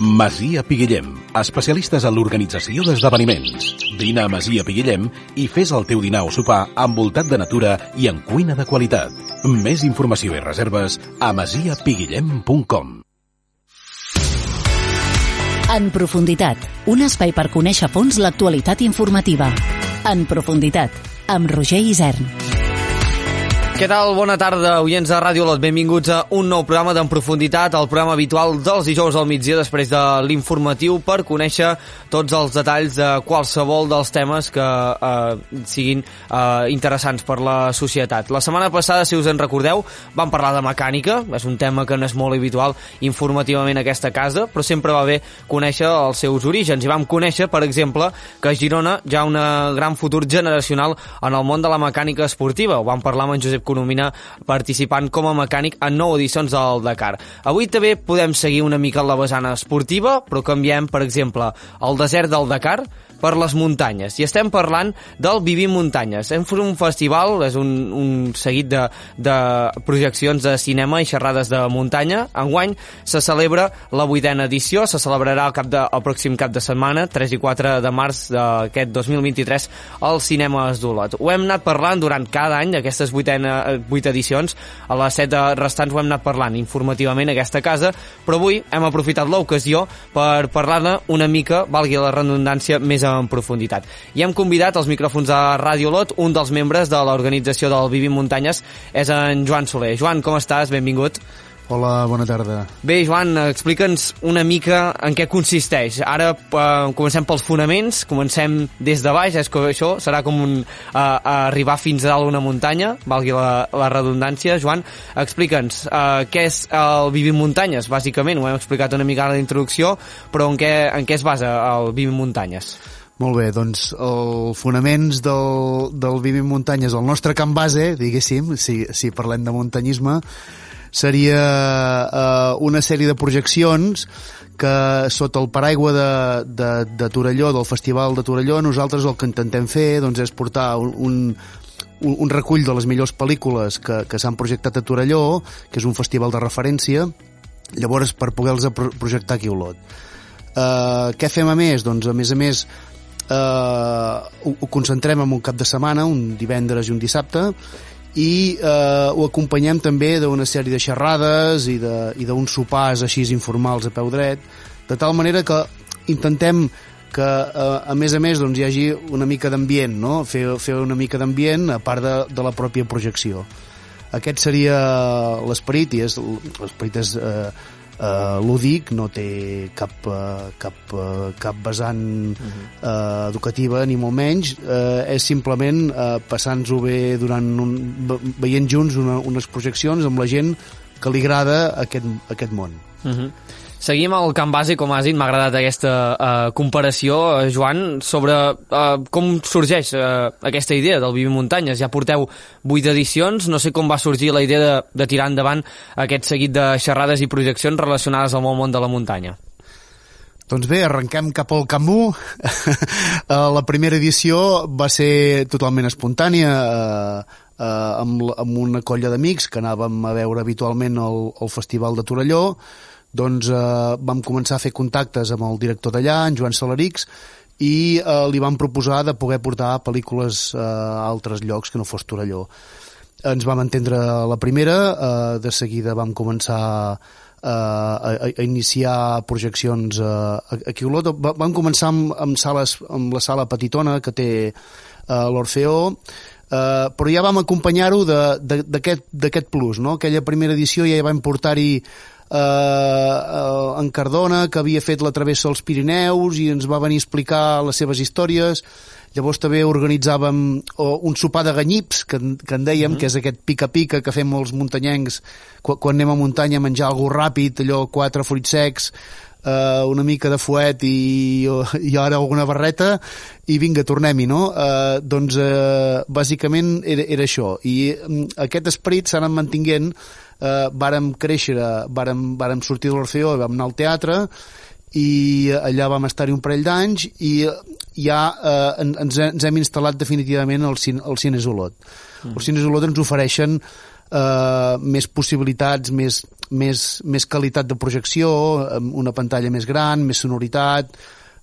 Masia Piguillem, especialistes en l'organització d'esdeveniments. Vine a Masia Piguillem i fes el teu dinar o sopar envoltat de natura i en cuina de qualitat. Més informació i reserves a masiapiguillem.com En profunditat, un espai per conèixer a fons l'actualitat informativa. En profunditat, amb Roger Isern. Què tal? Bona tarda, oients de Ràdio Lot. Benvinguts a un nou programa d'en profunditat, el programa habitual dels dijous al migdia després de l'informatiu per conèixer tots els detalls de qualsevol dels temes que eh, siguin eh, interessants per la societat. La setmana passada, si us en recordeu, vam parlar de mecànica, és un tema que no és molt habitual informativament a aquesta casa, però sempre va bé conèixer els seus orígens. I vam conèixer, per exemple, que a Girona hi ha un gran futur generacional en el món de la mecànica esportiva. Ho vam parlar amb en Josep Colomina participant com a mecànic en nou edicions del Dakar. Avui també podem seguir una mica la vessana esportiva, però canviem, per exemple, el desert del Dakar per les muntanyes. I estem parlant del Vivim Muntanyes. Hem fet un festival, és un, un seguit de, de projeccions de cinema i xerrades de muntanya. Enguany se celebra la vuitena edició, se celebrarà el, cap de, el pròxim cap de setmana, 3 i 4 de març d'aquest 2023, al Cinema Esdolot. Ho hem anat parlant durant cada any, aquestes vuitena, vuit edicions, a les set restants ho hem anat parlant informativament a aquesta casa, però avui hem aprofitat l'ocasió per parlar-ne una mica, valgui la redundància, més en profunditat. I hem convidat als micròfons de Ràdio Lot un dels membres de l'organització del Vivim Muntanyes, és en Joan Soler. Joan, com estàs? Benvingut. Hola, bona tarda. Bé, Joan, explica'ns una mica en què consisteix. Ara eh, comencem pels fonaments, comencem des de baix, és que això serà com un, eh, arribar fins a dalt una muntanya, valgui la, la redundància. Joan, explica'ns eh, què és el Vivim Muntanyes, bàsicament, ho hem explicat una mica a la introducció, però en què, en què es basa el Vivim Muntanyes? Molt bé, doncs els fonaments del, del Vivim Muntanyes, el nostre camp base, diguéssim, si, si parlem de muntanyisme, seria eh, una sèrie de projeccions que sota el paraigua de, de, de Torelló, del Festival de Torelló, nosaltres el que intentem fer doncs, és portar un, un, un recull de les millors pel·lícules que, que s'han projectat a Torelló, que és un festival de referència, llavors per poder-los projectar aquí a Olot. Uh, què fem a més? Doncs a més a més eh, ho, ho concentrem en un cap de setmana, un divendres i un dissabte, i eh, ho acompanyem també d'una sèrie de xerrades i d'uns sopars així informals a peu dret, de tal manera que intentem que eh, a més a més doncs, hi hagi una mica d'ambient, no? fer, fer una mica d'ambient a part de, de la pròpia projecció. Aquest seria l'esperit i és l'esperit és eh, eh, lúdic, no té cap, eh, cap, eh, cap vessant uh -huh. eh, educativa ni molt menys, eh, és simplement eh, passant-nos-ho bé durant un, veient junts una, unes projeccions amb la gent que li agrada aquest, aquest món. Uh -huh. Seguim el camp base, com has dit, m'ha agradat aquesta uh, comparació, uh, Joan, sobre uh, com sorgeix uh, aquesta idea del Vivim Muntanyes. Ja porteu vuit edicions, no sé com va sorgir la idea de, de tirar endavant aquest seguit de xerrades i projeccions relacionades amb el món de la muntanya. Doncs bé, arrenquem cap al Camú. la primera edició va ser totalment espontània, eh, eh, amb, amb una colla d'amics que anàvem a veure habitualment el, el Festival de Torelló, doncs eh, vam començar a fer contactes amb el director d'allà, en Joan Salarix, i eh, li vam proposar de poder portar pel·lícules eh, a altres llocs que no fos Torelló. Ens vam entendre la primera, eh, de seguida vam començar eh, a, a iniciar projeccions eh, aquí a Olot. Vam començar amb, amb, sales, amb la sala petitona que té eh, l'Orfeó, eh, però ja vam acompanyar-ho d'aquest plus, no? Aquella primera edició ja vam portar-hi eh, en Cardona, que havia fet la travessa als Pirineus i ens va venir a explicar les seves històries. Llavors també organitzàvem un sopar de ganyips, que, que en dèiem, mm -hmm. que és aquest pica-pica que fem els muntanyencs quan, quan anem a muntanya a menjar algú ràpid, allò, quatre fruits secs, eh, una mica de fuet i, i ara alguna barreta i vinga, tornem-hi, no? Eh, doncs eh, bàsicament era, era això i mm, aquest esperit s'ha anat mantinguent eh, vàrem créixer, vàrem, vàrem sortir de l'Orfeó i vam anar al teatre i allà vam estar-hi un parell d'anys i ja eh, ens, ens hem instal·lat definitivament al, al Cines Olot. Mm. Els Cines Olot ens ofereixen eh, més possibilitats, més, més, més qualitat de projecció, una pantalla més gran, més sonoritat,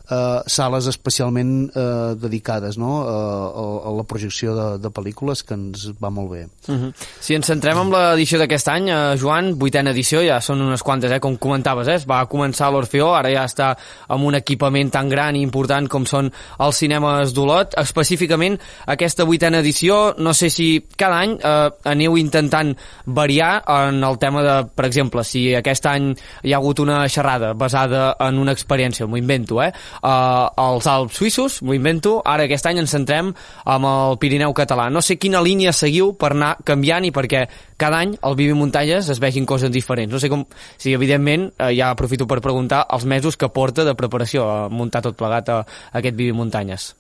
eh, sales especialment eh, dedicades no? a, a, a la projecció de, de pel·lícules, que ens va molt bé. Uh -huh. Si ens centrem en l'edició d'aquest any, eh, Joan, vuitena edició, ja són unes quantes, eh, com comentaves, eh? es va començar l'Orfeó, ara ja està amb un equipament tan gran i important com són els cinemes d'Olot. Específicament, aquesta vuitena edició, no sé si cada any eh, aneu intentant variar en el tema de, per exemple, si aquest any hi ha hagut una xerrada basada en una experiència, m'ho invento, eh? Eh, als Alps suïssos, m'ho invento, ara aquest any ens centrem amb el Pirineu català. No sé quina línia seguiu per anar canviant i perquè cada any al Vivi Muntanyes es vegin coses diferents. No sé com... Si, evidentment, eh, ja aprofito per preguntar els mesos que porta de preparació a muntar tot plegat a, a aquest Vivi Muntanyes.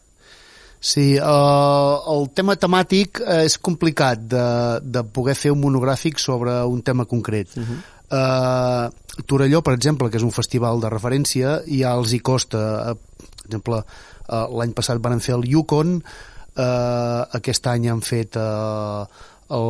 Sí, uh, el tema temàtic és complicat de, de poder fer un monogràfic sobre un tema concret. Uh -huh. Uh, Torelló, per exemple, que és un festival de referència, ja els hi costa, uh, per exemple, uh, l'any passat van fer el Yukon, uh, aquest any han fet uh, el,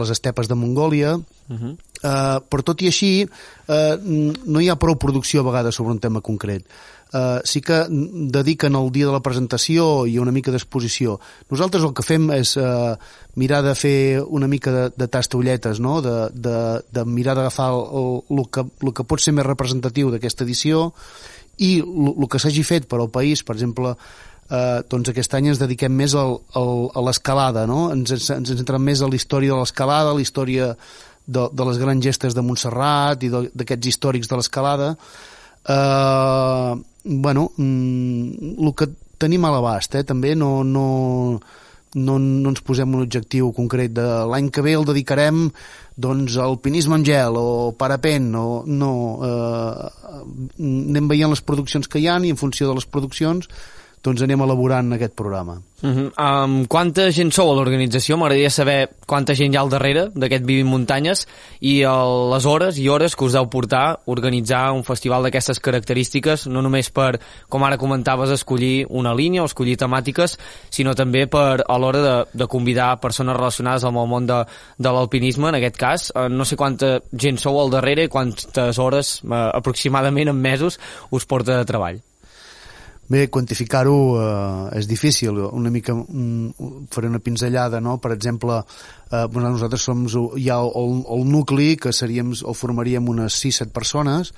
les estepes de Mongòlia, uh -huh. Uh, però tot i així uh, no hi ha prou producció a vegades sobre un tema concret eh, sí que dediquen el dia de la presentació i una mica d'exposició. Nosaltres el que fem és eh, mirar de fer una mica de, de tastolletes, no? de, de, de mirar d'agafar el, el, el, que, el que pot ser més representatiu d'aquesta edició i el, el que s'hagi fet per al país, per exemple, eh, doncs aquest any ens dediquem més al, al, a l'escalada, no? ens, ens, ens centrem més a la història de l'escalada, la història de, de les grans gestes de Montserrat i d'aquests històrics de l'escalada, eh, bueno, mm, el que tenim a l'abast, eh, també no, no, no, no ens posem un objectiu concret de l'any que ve el dedicarem doncs al alpinisme en gel o parapent o no eh, anem veient les produccions que hi han i en funció de les produccions doncs anem elaborant aquest programa. Uh -huh. um, quanta gent sou a l'organització? M'agradaria saber quanta gent hi ha al darrere d'aquest Vivim Muntanyes i el, les hores i hores que us deu portar organitzar un festival d'aquestes característiques, no només per, com ara comentaves, escollir una línia o escollir temàtiques, sinó també per a l'hora de, de convidar persones relacionades amb el món de, de l'alpinisme, en aquest cas. Uh, no sé quanta gent sou al darrere i quantes hores, uh, aproximadament en mesos, us porta de treball. Bé, quantificar-ho eh, és difícil, una mica mm, faré una pinzellada, no? Per exemple, eh, nosaltres som, hi ha el, el nucli, que seríem, o formaríem unes 6-7 persones,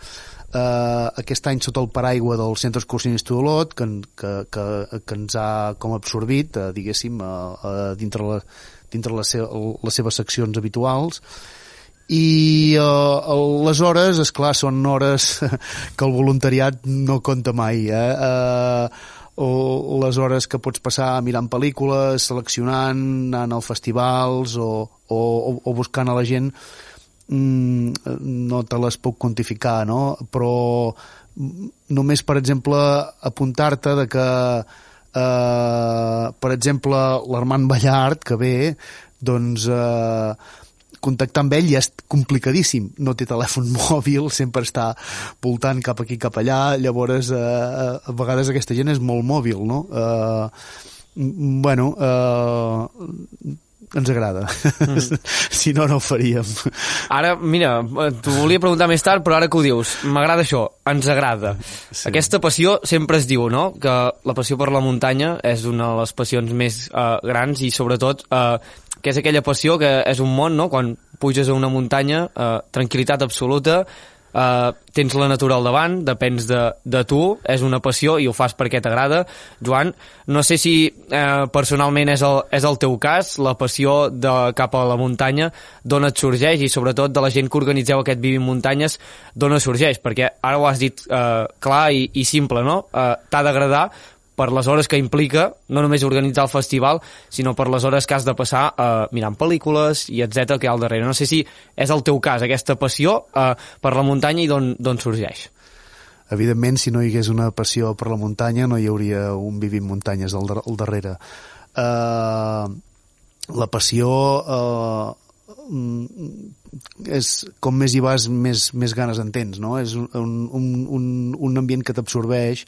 eh, aquest any sota el paraigua del Centre Excursionista d'Olot, que, que, que, que ens ha com absorbit, eh, diguéssim, eh, eh, dintre, la, dintre les, se les seves seccions habituals, i uh, les hores, és clar, són hores que el voluntariat no compta mai eh? Uh, o les hores que pots passar mirant pel·lícules, seleccionant, anant als festivals o, o, o buscant a la gent mm, no te les puc quantificar, no? Però només, per exemple, apuntar-te de que eh, per exemple, l'Armand Ballart, que ve, doncs eh, contactar amb ell ja és complicadíssim. No té telèfon mòbil, sempre està voltant cap aquí, cap allà, llavors eh, a vegades aquesta gent és molt mòbil, no? Eh, bueno, eh, ens agrada. Mm. si no, no ho faríem. Ara, mira, t'ho volia preguntar més tard, però ara que ho dius, m'agrada això, ens agrada. Sí. Aquesta passió sempre es diu, no?, que la passió per la muntanya és una de les passions més uh, grans i, sobretot, uh, que és aquella passió que és un món, no?, quan puges a una muntanya, uh, tranquil·litat absoluta, uh, tens la natura al davant, depens de, de tu, és una passió i ho fas perquè t'agrada. Joan, no sé si uh, personalment és el, és el teu cas, la passió de, cap a la muntanya, d'on et sorgeix i sobretot de la gent que organitzeu aquest Vivim Muntanyes, d'on sorgeix, perquè ara ho has dit uh, clar i, i simple, no? Uh, T'ha d'agradar, per les hores que implica, no només organitzar el festival, sinó per les hores que has de passar eh, mirant pel·lícules i etc que hi ha al darrere. No sé si és el teu cas, aquesta passió eh, per la muntanya i d'on sorgeix. Evidentment, si no hi hagués una passió per la muntanya, no hi hauria un vivint muntanyes al, al darrere. Uh, la passió uh, és com més hi vas, més, més ganes en tens, no? És un, un, un, un ambient que t'absorbeix,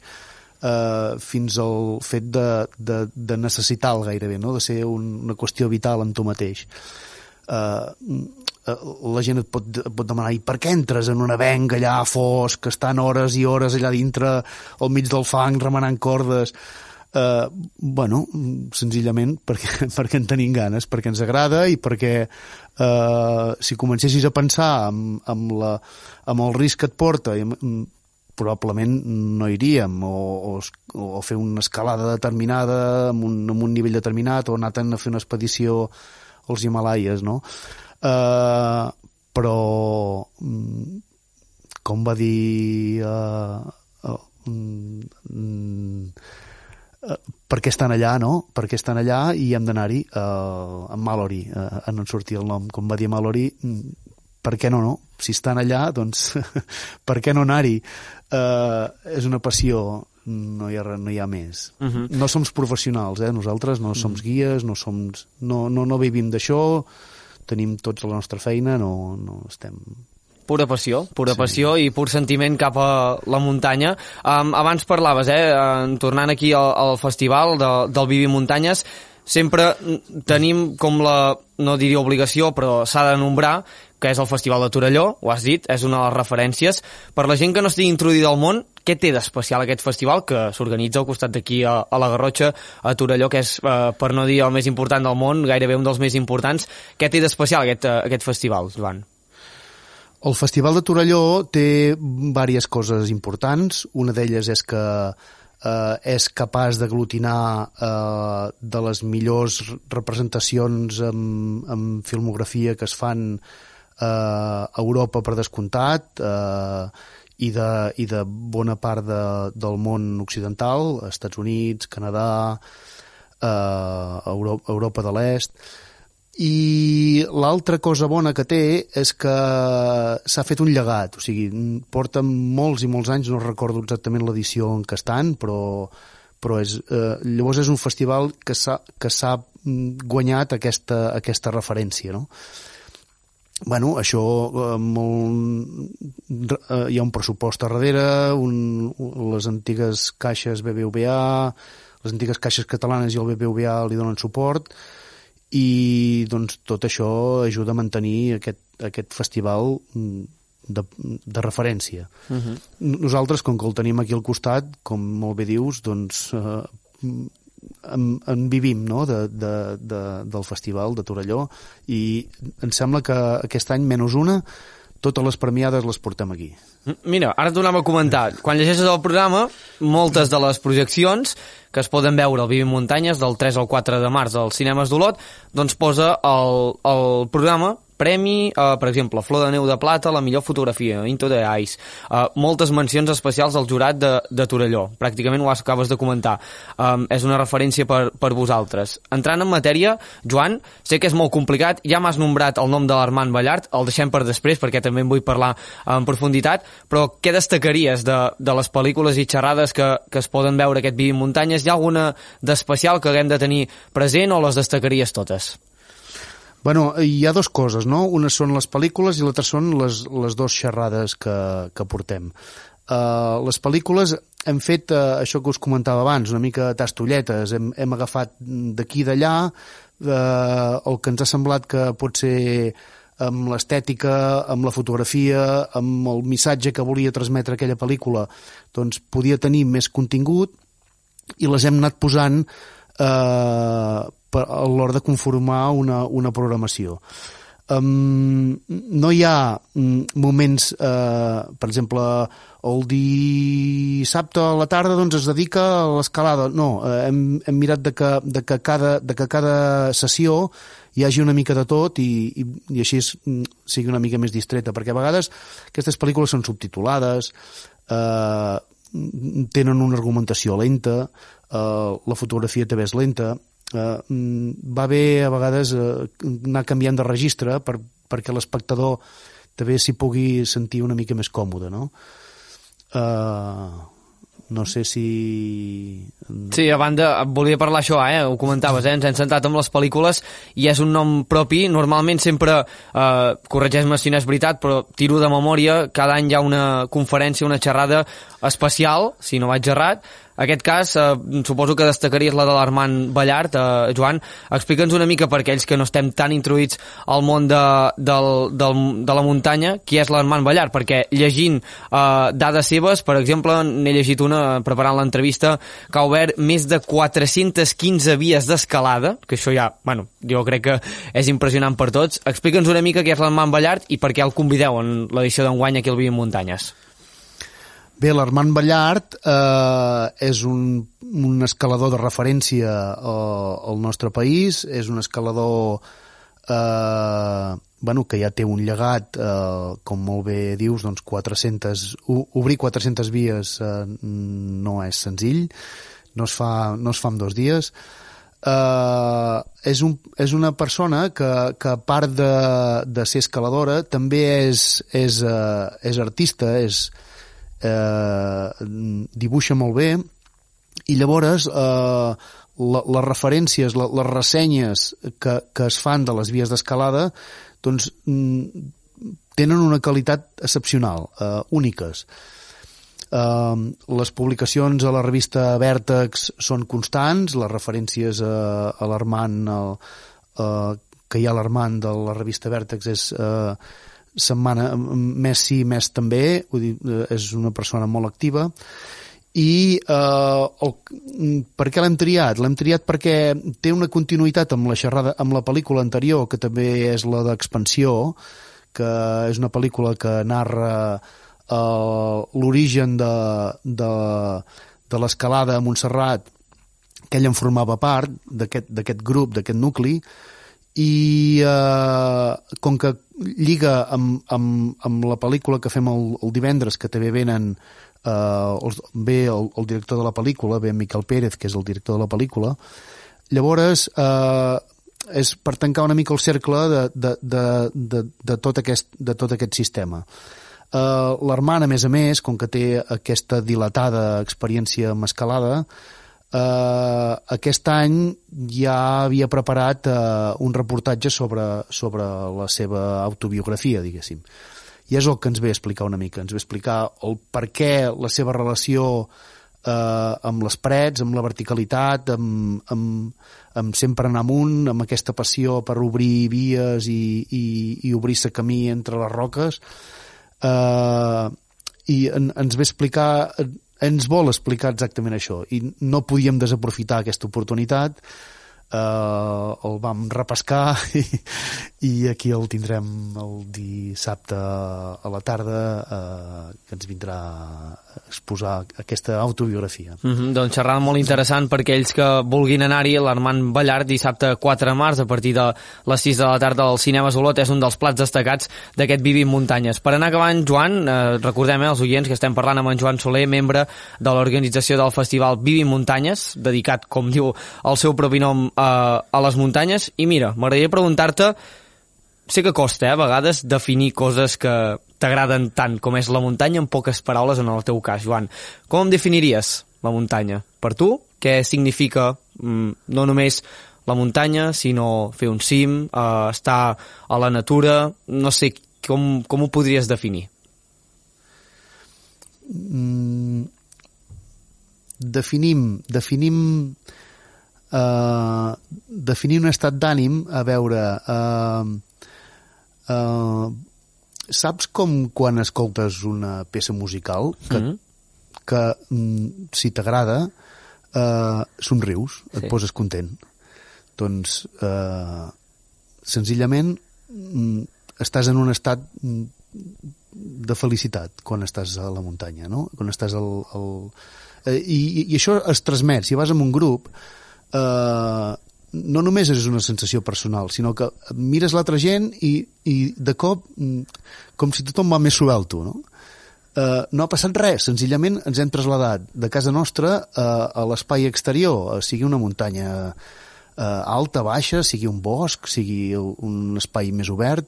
eh, fins al fet de, de, de necessitar-lo gairebé, no? de ser un, una qüestió vital en tu mateix. Eh, eh, la gent et pot, et pot demanar i per què entres en una venga allà fosc, que estan hores i hores allà dintre al mig del fang remenant cordes eh, bueno, senzillament perquè, perquè en tenim ganes, perquè ens agrada i perquè eh, si comencessis a pensar amb, amb, la, amb el risc que et porta i amb, probablement no iríem o, o, o fer una escalada determinada amb un, amb un nivell determinat o anar a fer una expedició als Himalaies, no? Uh, però mm, com va dir uh, uh, mm, uh, per què estan allà, no? Per què estan allà i hem d'anar-hi uh, amb Mallory, uh, en sortir el nom. Com va dir Mallory, mm, per què no, no? Si estan allà, doncs per què no anar-hi? Uh, és una passió, no hi ha, no hi ha més. Uh -huh. No som professionals, eh? Nosaltres no som -huh. guies, no, som, no, no, no vivim d'això, tenim tots la nostra feina, no, no estem pura passió, pura sí. passió i pur sentiment cap a la muntanya. Um, abans parlaves, eh, tornant aquí al, al festival de, del Vivi Muntanyes, sempre tenim com la, no diria obligació, però s'ha de nombrar que és el Festival de Torelló, ho has dit, és una de les referències. Per la gent que no estigui introduïda al món, què té d'especial aquest festival que s'organitza al costat d'aquí a, a la Garrotxa, a Torelló, que és, eh, per no dir el més important del món, gairebé un dels més importants. Què té d'especial aquest, eh, aquest festival, Joan? El Festival de Torelló té diverses coses importants. Una d'elles és que eh, és capaç d'aglutinar eh, de les millors representacions en, en filmografia que es fan eh, Europa per descomptat eh, i, de, i de bona part de, del món occidental, Estats Units, Canadà, eh, Europa, Europa de l'Est, i l'altra cosa bona que té és que s'ha fet un llegat, o sigui, porta molts i molts anys, no recordo exactament l'edició en què estan, però, però és, eh, llavors és un festival que s'ha guanyat aquesta, aquesta referència, no? Bueno, això eh, molt, eh, hi ha un pressupost a darrere, un, les antigues caixes BBVA, les antigues caixes catalanes i el BBVA li donen suport i doncs tot això ajuda a mantenir aquest, aquest festival mm, de, de referència. Uh -huh. Nosaltres, com que el tenim aquí al costat, com molt bé dius, doncs eh, en, en vivim no? de, de, de, del festival de Torelló i em sembla que aquest any menys una totes les premiades les portem aquí. Mira, ara et donava a comentar. Quan llegeixes el programa, moltes de les projeccions que es poden veure al Vivim Muntanyes del 3 al 4 de març als cinemes d'Olot, doncs posa el, el programa premi, uh, per exemple, Flor de Neu de Plata, la millor fotografia, Into the Ice, uh, moltes mencions especials al jurat de, de Torelló. Pràcticament ho acabes de comentar. Um, és una referència per, per vosaltres. Entrant en matèria, Joan, sé que és molt complicat, ja m'has nombrat el nom de l'Armand Ballart, el deixem per després perquè també en vull parlar en profunditat, però què destacaries de, de les pel·lícules i xerrades que, que es poden veure aquest Vivim Muntanyes? Hi ha alguna d'especial que haguem de tenir present o les destacaries totes? Bueno, hi ha dues coses, no? Una són les pel·lícules i l'altra són les, les dues xerrades que, que portem. Uh, les pel·lícules hem fet uh, això que us comentava abans, una mica tastolletes, hem, hem agafat d'aquí i d'allà uh, el que ens ha semblat que pot ser amb l'estètica, amb la fotografia, amb el missatge que volia transmetre aquella pel·lícula, doncs podia tenir més contingut i les hem anat posant eh, a l'hora de conformar una, una programació. Um, no hi ha um, moments, uh, per exemple, el dissabte a la tarda doncs, es dedica a l'escalada. No, uh, hem, hem mirat de que, de, que cada, de que cada sessió hi hagi una mica de tot i, i, i així es, mm, sigui una mica més distreta, perquè a vegades aquestes pel·lícules són subtitulades, eh, tenen una argumentació lenta, la fotografia també és lenta, eh, mm, va bé a vegades eh, anar canviant de registre per, perquè l'espectador també s'hi pugui sentir una mica més còmode, no? Eh, no sé si... Sí, a banda, volia parlar això, eh? ho comentaves, eh? ens hem centrat amb les pel·lícules i és un nom propi, normalment sempre, eh, corregeix-me si no és veritat, però tiro de memòria, cada any hi ha una conferència, una xerrada especial, si no vaig errat, aquest cas, eh, suposo que destacaries la de l'Armand Ballart. Eh, Joan, explica'ns una mica per aquells que no estem tan introduïts al món de, del, del, de la muntanya, qui és l'Armand Ballart, perquè llegint eh, dades seves, per exemple, n'he llegit una preparant l'entrevista, que ha obert més de 415 vies d'escalada, que això ja, bueno, jo crec que és impressionant per tots. Explica'ns una mica què és l'Armand Ballart i per què el convideu en l'edició d'enguany aquí al Vivim Muntanyes. Bé, l'Armand Ballart eh, és un, un escalador de referència eh, al nostre país, és un escalador eh, bueno, que ja té un llegat, eh, com molt bé dius, doncs 400, obrir 400 vies eh, no és senzill, no es fa, no es fa en dos dies, Uh, és, un, és una persona que, que a part de, de ser escaladora també és, és, uh, és artista, és, eh, dibuixa molt bé i llavors eh, la, les referències, la, les ressenyes que, que es fan de les vies d'escalada doncs tenen una qualitat excepcional, eh, úniques. Eh, les publicacions a la revista Vèrtex són constants, les referències a, a l'Armand eh, que hi ha l'Armand de la revista Vèrtex és eh, setmana, més sí, més també, vull dir, eh, és una persona molt activa, i eh, el, per què l'hem triat? L'hem triat perquè té una continuïtat amb la xerrada, amb la pel·lícula anterior, que també és la d'Expansió, que és una pel·lícula que narra eh, l'origen de, de, de l'escalada a Montserrat, que ell en formava part, d'aquest grup, d'aquest nucli, i eh, com que lliga amb, amb, amb la pel·lícula que fem el, el divendres, que també venen eh, els, ve el, el director de la pel·lícula, ve Miquel Pérez, que és el director de la pel·lícula, llavors eh, és per tancar una mica el cercle de, de, de, de, de, tot, aquest, de tot aquest sistema. Uh, L'Armand, a més a més, com que té aquesta dilatada experiència amb escalada, eh, aquest any ja havia preparat eh, un reportatge sobre, sobre la seva autobiografia, diguéssim. I és el que ens ve a explicar una mica, ens ve a explicar el per què la seva relació eh, amb les parets, amb la verticalitat, amb, amb, amb sempre anar amunt, amb aquesta passió per obrir vies i, i, i obrir-se camí entre les roques, eh, i en, ens ve a explicar ens vol explicar exactament això i no podíem desaprofitar aquesta oportunitat eh, el vam repescar i, i aquí el tindrem el dissabte a la tarda eh, que ens vindrà a exposar aquesta autobiografia. Mm -hmm, doncs xerrada molt interessant per aquells que vulguin anar-hi, l'Armand Ballart dissabte 4 de març a partir de les 6 de la tarda al Cinema Solot és un dels plats destacats d'aquest Vivim Muntanyes. Per anar acabant, Joan, eh, recordem eh, els oients que estem parlant amb en Joan Soler, membre de l'organització del festival Vivim Muntanyes, dedicat, com diu el seu propi nom, a, a les muntanyes. I mira, m'agradaria preguntar-te, sé que costa, eh, a vegades, definir coses que t'agraden tant com és la muntanya en poques paraules en el teu cas, Joan. Com em definiries la muntanya? Per tu, què significa mm, no només la muntanya, sinó fer un cim, eh, estar a la natura, no sé, com, com ho podries definir? Mm, definim, definim eh, definir un estat d'ànim, a veure, eh, eh, saps com quan escoltes una peça musical que, mm -hmm. que si t'agrada eh, somrius, sí. et poses content doncs eh, senzillament mm, estàs en un estat mm, de felicitat quan estàs a la muntanya no? quan estàs al, al... Eh, i, i això es transmet si vas en un grup eh, no només és una sensació personal, sinó que mires l'altra gent i, i de cop mm, com si tothom va més suau tu, no? Uh, no ha passat res, senzillament ens hem traslladat de casa nostra uh, a l'espai exterior, uh, sigui una muntanya uh, alta, baixa, sigui un bosc, sigui un espai més obert,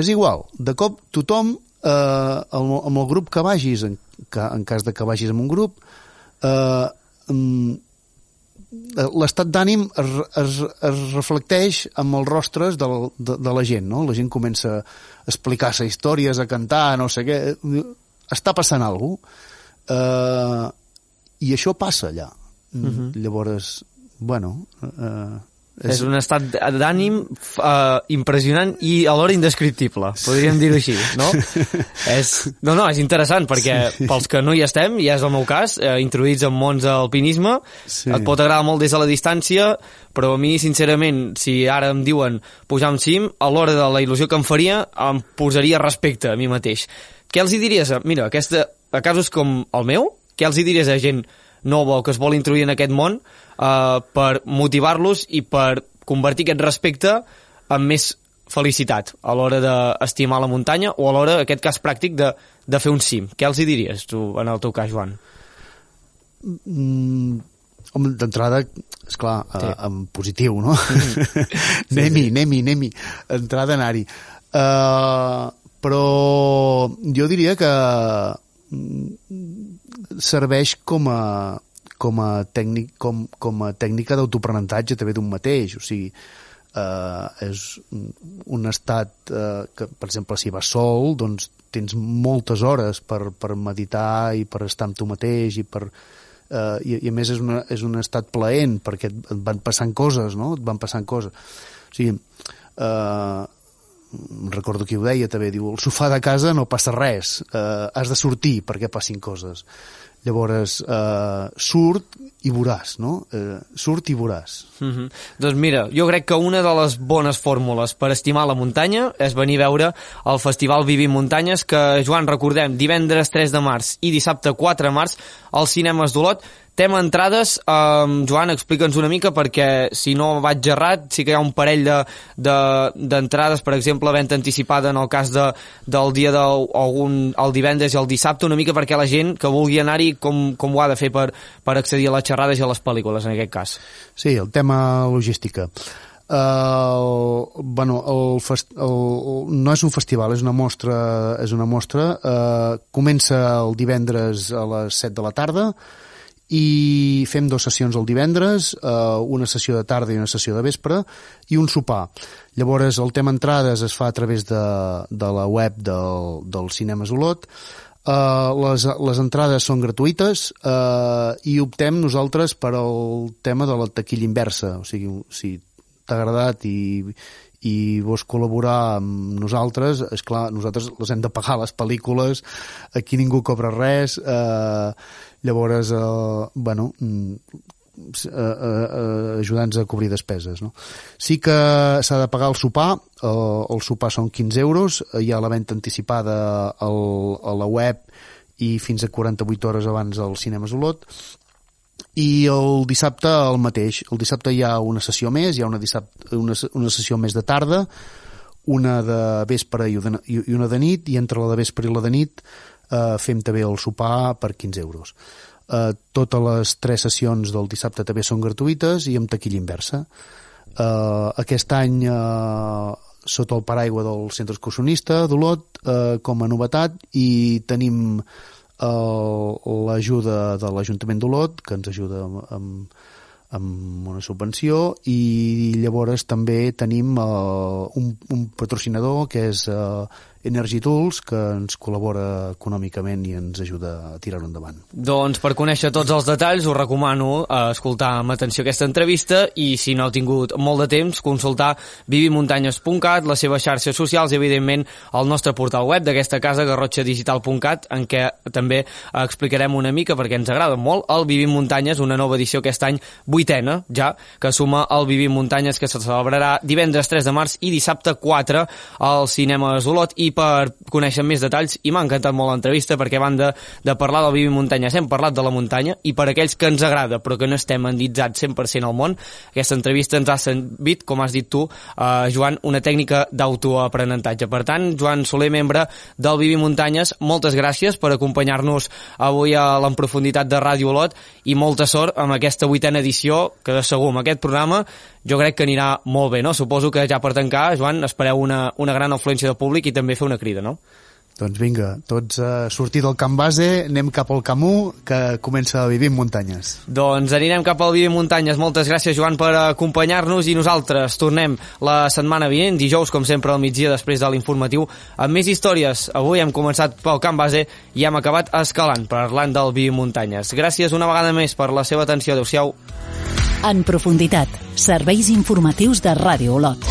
és igual, de cop tothom, uh, amb, amb el grup que vagis, en, que, en cas de que vagis amb un grup, uh, um, l'estat d'ànim es, es, es reflecteix amb els rostres de, de, de la gent, no? La gent comença a explicar-se històries, a cantar, no sé què... Està passant alguna cosa. Eh, I això passa allà. Uh -huh. Llavors, bueno... Eh, és... un estat d'ànim uh, impressionant i alhora indescriptible, podríem dir-ho així, no? és, no, no, és interessant, perquè sí. pels que no hi estem, i és el meu cas, eh, introduïts en mons d'alpinisme, sí. et pot agradar molt des de la distància, però a mi, sincerament, si ara em diuen pujar un cim, a l'hora de la il·lusió que em faria, em posaria respecte a mi mateix. Què els hi diries? Mira, aquesta, a casos com el meu, què els hi diries a gent nova o que es vol introduir en aquest món eh, per motivar-los i per convertir aquest respecte en més felicitat a l'hora d'estimar la muntanya o a l'hora, aquest cas pràctic, de, de fer un cim. Què els hi diries, tu, en el teu cas, Joan? Mm, home, d'entrada, esclar, sí. uh, en positiu, no? Mm. sí, anem-hi, sí. anem-hi, anem-hi. Entrada anar-hi. Uh, però jo diria que mm, serveix com a, com a, tècnic, com, com a tècnica d'autoprenentatge també d'un mateix, o sigui, eh, és un estat eh, que, per exemple, si vas sol, doncs tens moltes hores per, per meditar i per estar amb tu mateix i per, eh, i, i a més és, una, és un estat plaent perquè et, et van passant coses, no? Et van passant coses. O sigui, eh, recordo qui ho deia també, diu, el sofà de casa no passa res, eh, has de sortir perquè passin coses. Llavors, eh, surt i veuràs, no? Eh, surt i veuràs. Mm -hmm. Doncs mira, jo crec que una de les bones fórmules per estimar la muntanya és venir a veure el Festival Vivim Muntanyes, que, Joan, recordem, divendres 3 de març i dissabte 4 de març als cinemes d'Olot. Tema entrades, um, Joan, explica'ns una mica perquè si no vaig errat, sí que hi ha un parell d'entrades, de, de per exemple, venda anticipada en el cas de, del dia del algun, el divendres i el dissabte, una mica perquè la gent que vulgui anar-hi com, com ho ha de fer per, per accedir a les xerrades i a les pel·lícules, en aquest cas. Sí, el tema logística. Uh, bueno, el fest, el, el, no és un festival, és una mostra, és una mostra. Uh, comença el divendres a les 7 de la tarda, i fem dues sessions el divendres, eh, una sessió de tarda i una sessió de vespre, i un sopar. Llavors, el tema entrades es fa a través de, de la web del, del Cinemes Olot, Uh, les, les entrades són gratuïtes uh, i optem nosaltres per al tema de la taquilla inversa. O sigui, si t'ha agradat i, i vols col·laborar amb nosaltres, és clar, nosaltres les hem de pagar les pel·lícules, aquí ningú cobra res, eh, llavors, eh, bueno, eh, eh, ajudar-nos a cobrir despeses. No? Sí que s'ha de pagar el sopar, eh, el sopar són 15 euros, hi ha la venda anticipada al, a la web i fins a 48 hores abans al Cinemes Olot, i el dissabte el mateix. El dissabte hi ha una sessió més, hi ha una, dissabte, una, una sessió més de tarda, una de vespre i una de nit, i entre la de vespre i la de nit eh, fem també el sopar per 15 euros. Eh, totes les tres sessions del dissabte també són gratuïtes i amb taquilla inversa. Eh, aquest any, eh, sota el paraigua del Centre Excursionista d'Olot, eh, com a novetat, i tenim eh, l'ajuda de l'Ajuntament d'Olot, que ens ajuda amb, amb, amb una subvenció i llavors també tenim uh, un, un patrocinador que és uh, Energy Tools, que ens col·labora econòmicament i ens ajuda a tirar-ho endavant. Doncs per conèixer tots els detalls us recomano eh, escoltar amb atenció aquesta entrevista i si no heu tingut molt de temps, consultar vivimuntanyes.cat, les seves xarxes socials i evidentment el nostre portal web d'aquesta casa, garrotxadigital.cat, en què també explicarem una mica, perquè ens agrada molt, el Vivim Muntanyes, una nova edició aquest any, vuitena ja, que suma el Vivim Muntanyes, que se celebrarà divendres 3 de març i dissabte 4 al Cinema Olot i per conèixer més detalls i m'ha encantat molt l'entrevista perquè a banda de parlar del Vivi Muntanya hem parlat de la muntanya i per aquells que ens agrada però que no estem enditzats 100% al món aquesta entrevista ens ha servit, com has dit tu eh, Joan, una tècnica d'autoaprenentatge per tant, Joan Soler, membre del Vivi Muntanyes, moltes gràcies per acompanyar-nos avui a l'Enprofunditat de Ràdio Olot i molta sort amb aquesta vuitena edició que de segur amb aquest programa jo crec que anirà molt bé, no? Suposo que ja per tancar, Joan, espereu una, una gran afluència de públic i també fer una crida, no? Doncs vinga, tots a sortir del camp base, anem cap al Camú, que comença a vivir en muntanyes. Doncs anirem cap al Vivir Muntanyes. Moltes gràcies, Joan, per acompanyar-nos i nosaltres tornem la setmana vinent, dijous, com sempre, al migdia, després de l'informatiu, amb més històries. Avui hem començat pel camp base i hem acabat escalant, parlant del Vivir Muntanyes. Gràcies una vegada més per la seva atenció. Adéu-siau. En profunditat, serveis informatius de Ràdio Olot.